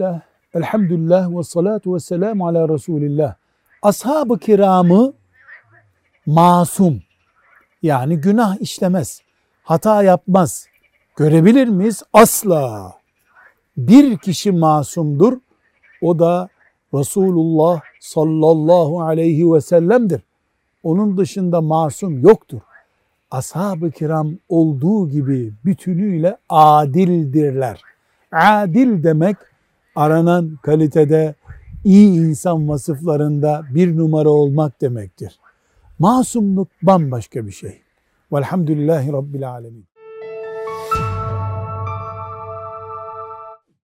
Bismillah, elhamdülillah ve salatu ve selamu ala Resulillah. Ashab-ı kiramı masum, yani günah işlemez, hata yapmaz. Görebilir miyiz? Asla. Bir kişi masumdur, o da Resulullah sallallahu aleyhi ve sellem'dir. Onun dışında masum yoktur. Ashab-ı kiram olduğu gibi bütünüyle adildirler. Adil demek aranan kalitede iyi insan vasıflarında bir numara olmak demektir. Masumluk bambaşka bir şey. Velhamdülillahi Rabbil Alemin.